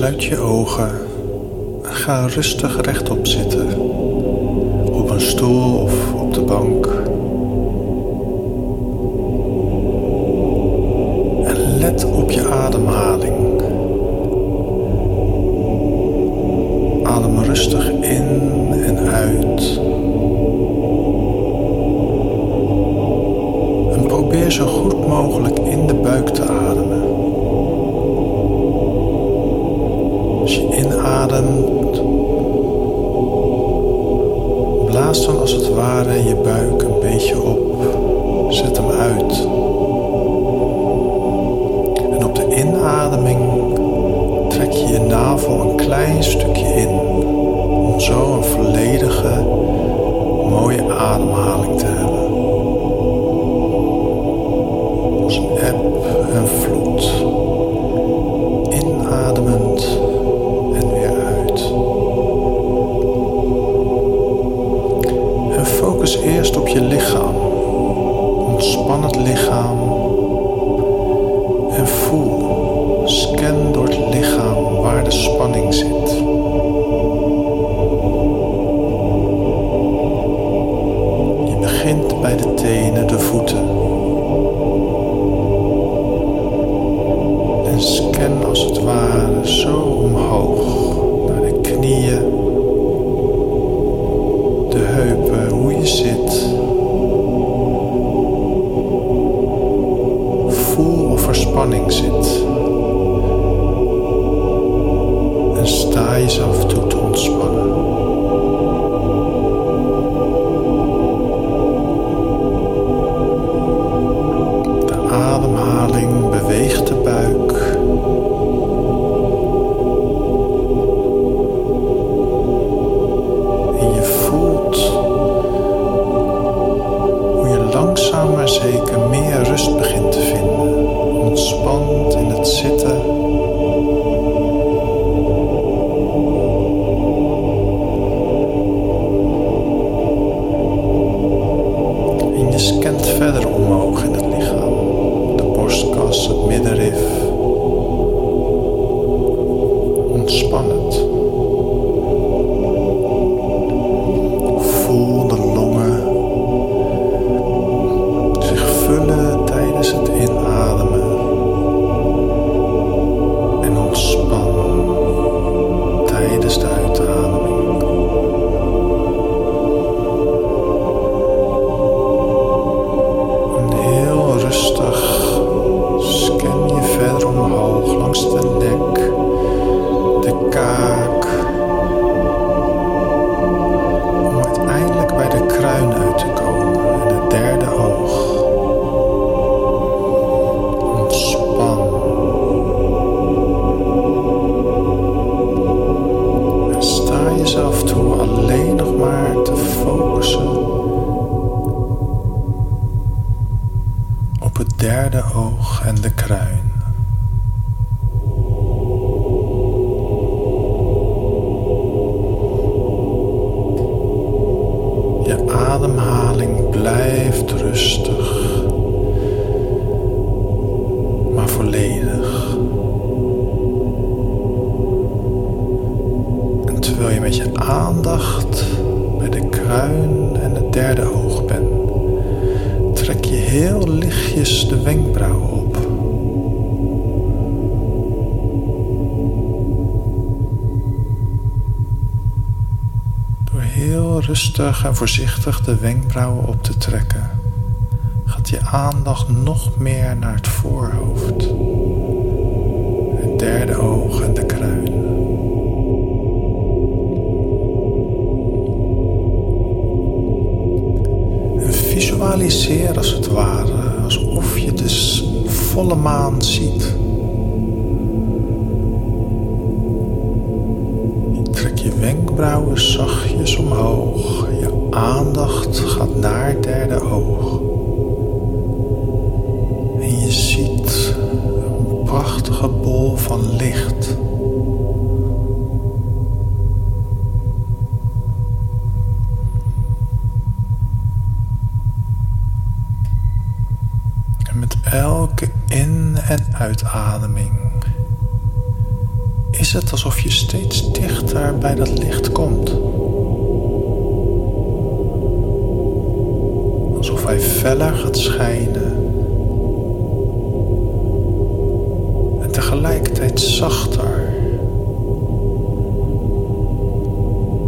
Sluit je ogen en ga rustig rechtop zitten. Op een stoel of op de bank. En let op je ademhaling. Blaas dan als het ware je buik een beetje op. Zet hem En voel, scan door het lichaam waar de spanning zit. En het derde oog bent, trek je heel lichtjes de wenkbrauwen op. Door heel rustig en voorzichtig de wenkbrauwen op te trekken, gaat je aandacht nog meer naar het voorhoofd, het derde oog en de kruin. Visualiseer als het ware alsof je de volle maan ziet. Je trekt je wenkbrauwen zachtjes omhoog. Je aandacht gaat naar het derde oog. En je ziet een prachtige bol van licht. En uitademing is het alsof je steeds dichter bij dat licht komt. Alsof hij feller gaat schijnen. En tegelijkertijd zachter.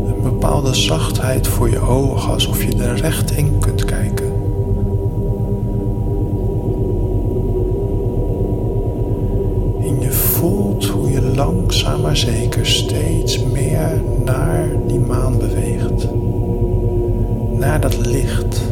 Een bepaalde zachtheid voor je ogen, alsof je er recht in kunt langzaam maar zeker steeds meer naar die maan beweegt. Naar dat licht.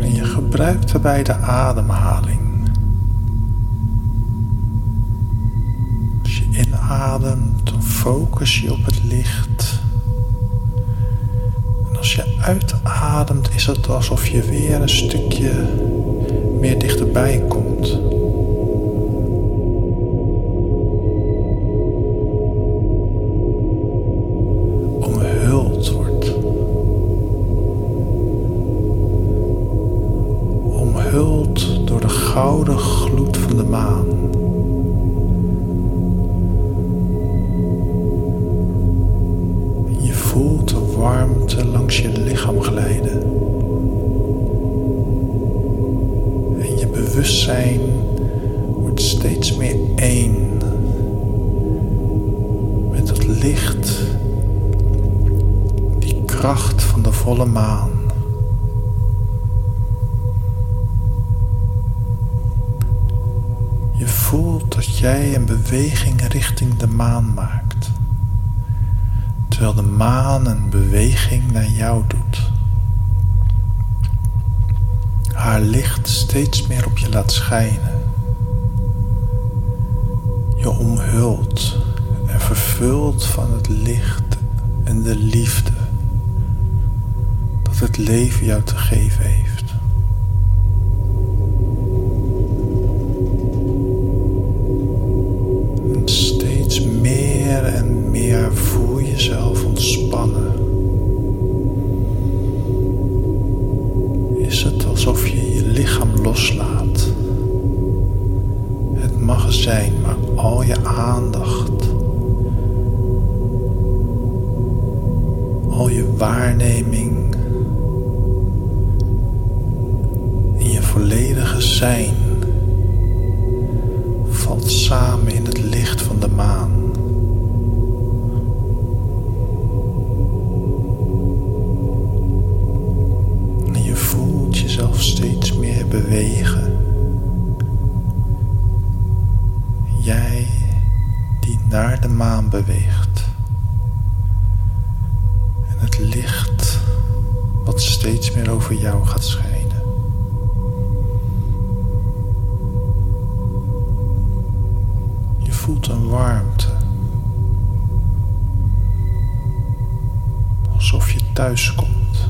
En je gebruikt daarbij de ademhaling. Als je inademt, dan focus je op het licht als je uitademt, is het alsof je weer een stukje meer dichterbij komt. Volle maan. Je voelt dat jij een beweging richting de maan maakt terwijl de maan een beweging naar jou doet. Haar licht steeds meer op je laat schijnen. Je omhult en vervult van het licht en de liefde het leven jou te geven heeft. En steeds meer en meer voel jezelf ontspannen. Is het alsof je je lichaam loslaat? Het mag zijn, maar al je aandacht, al je waarneming volledige zijn valt samen in het licht van de maan. Alsof je thuis komt.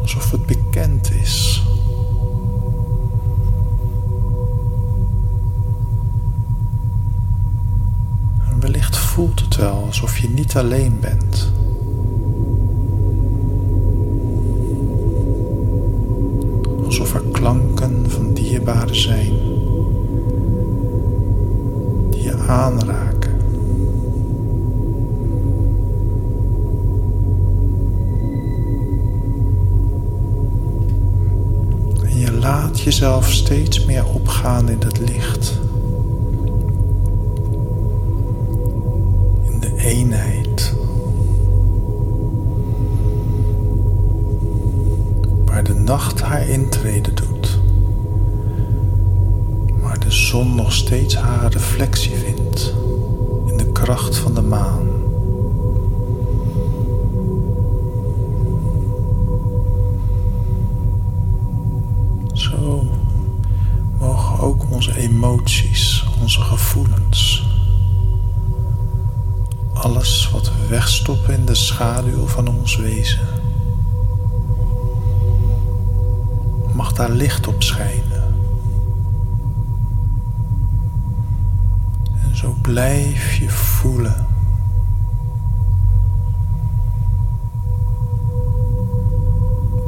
alsof het bekend is. En wellicht voelt het wel alsof je niet alleen bent. Alsof er klanken van dierbaren zijn die je aanraken. Jezelf steeds meer opgaan in het licht. In de eenheid. Waar de nacht haar intrede doet. Maar de zon nog steeds haar reflectie vindt in de kracht van de maan. onze emoties, onze gevoelens. Alles wat we wegstoppen in de schaduw van ons wezen. Mag daar licht op schijnen. En zo blijf je voelen.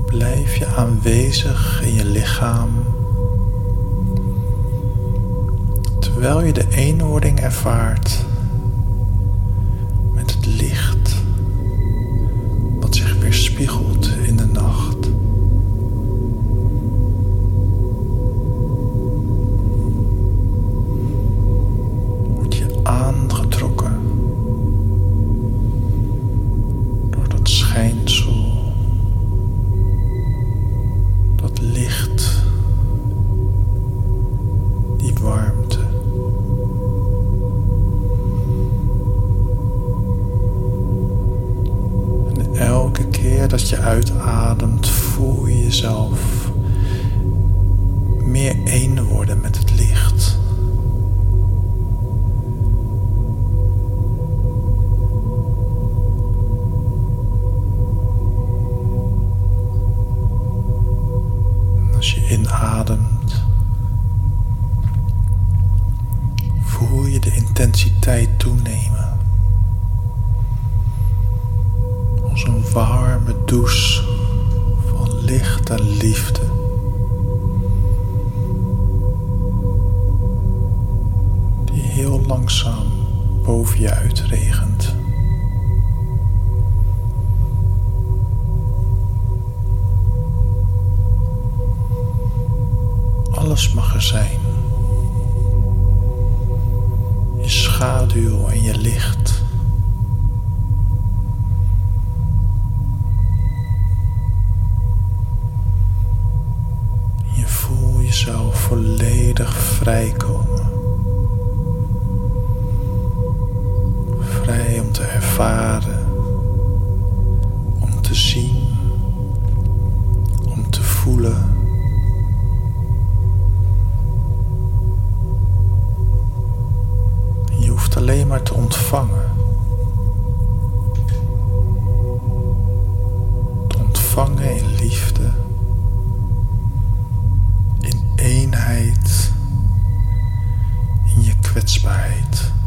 Blijf je aanwezig in je lichaam terwijl je de eenwording ervaart met het licht wat zich weerspiegelt Als je inademt, voel je de intensiteit toenemen. een warme douche van licht en liefde. Die heel langzaam boven je uitregent. Alles mag er zijn. Je schaduw en je licht. zou volledig vrijkomen. Vrij in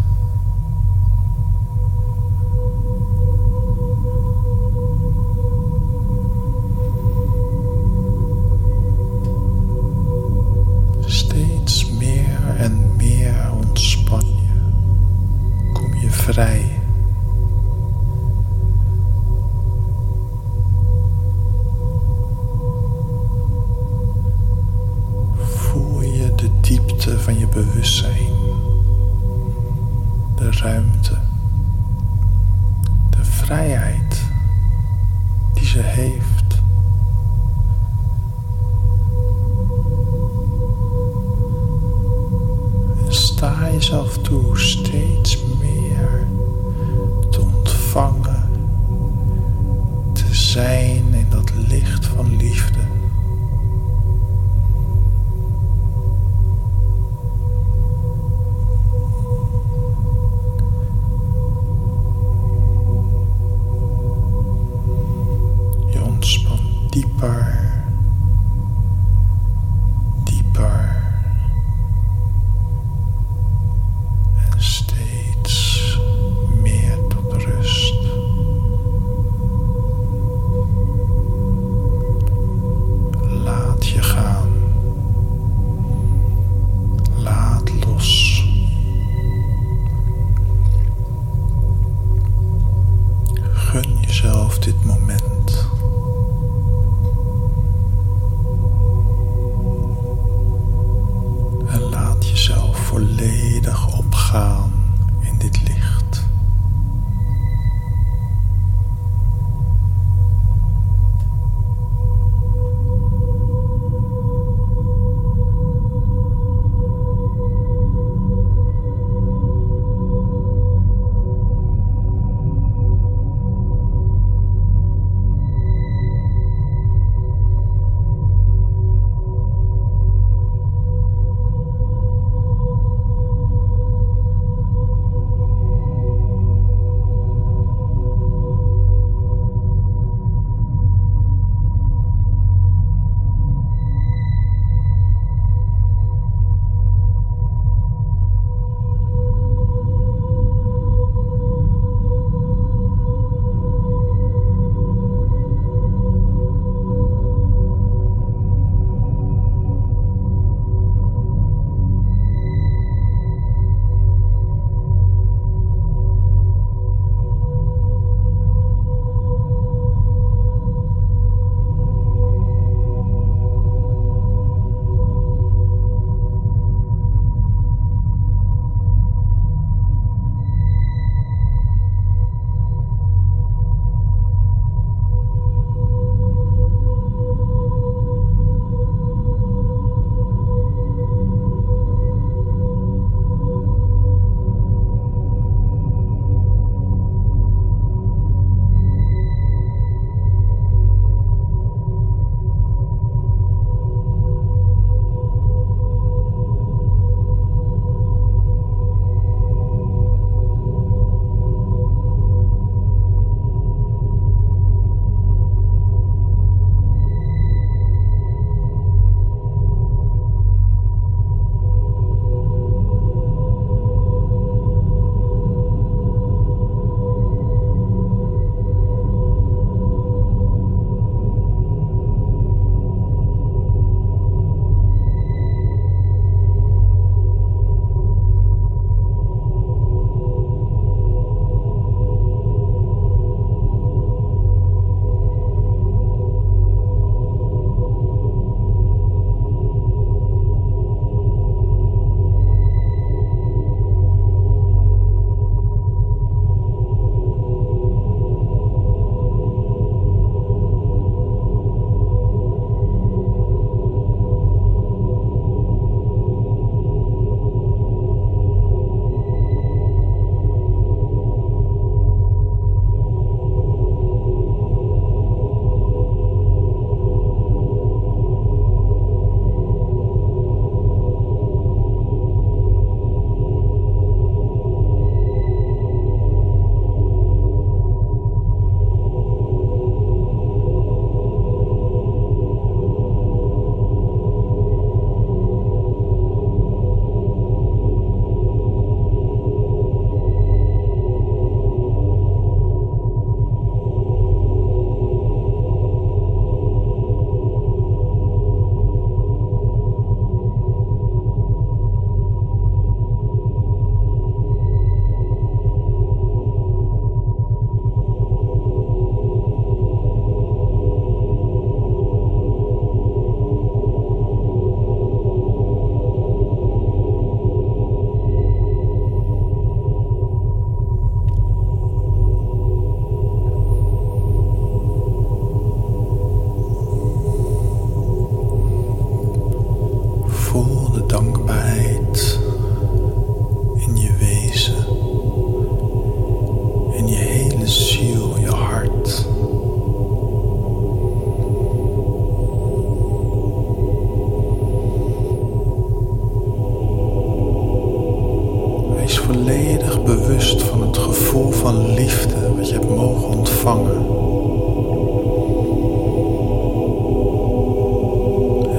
volledig bewust van het gevoel van liefde wat je hebt mogen ontvangen.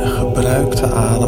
En gebruik de adem.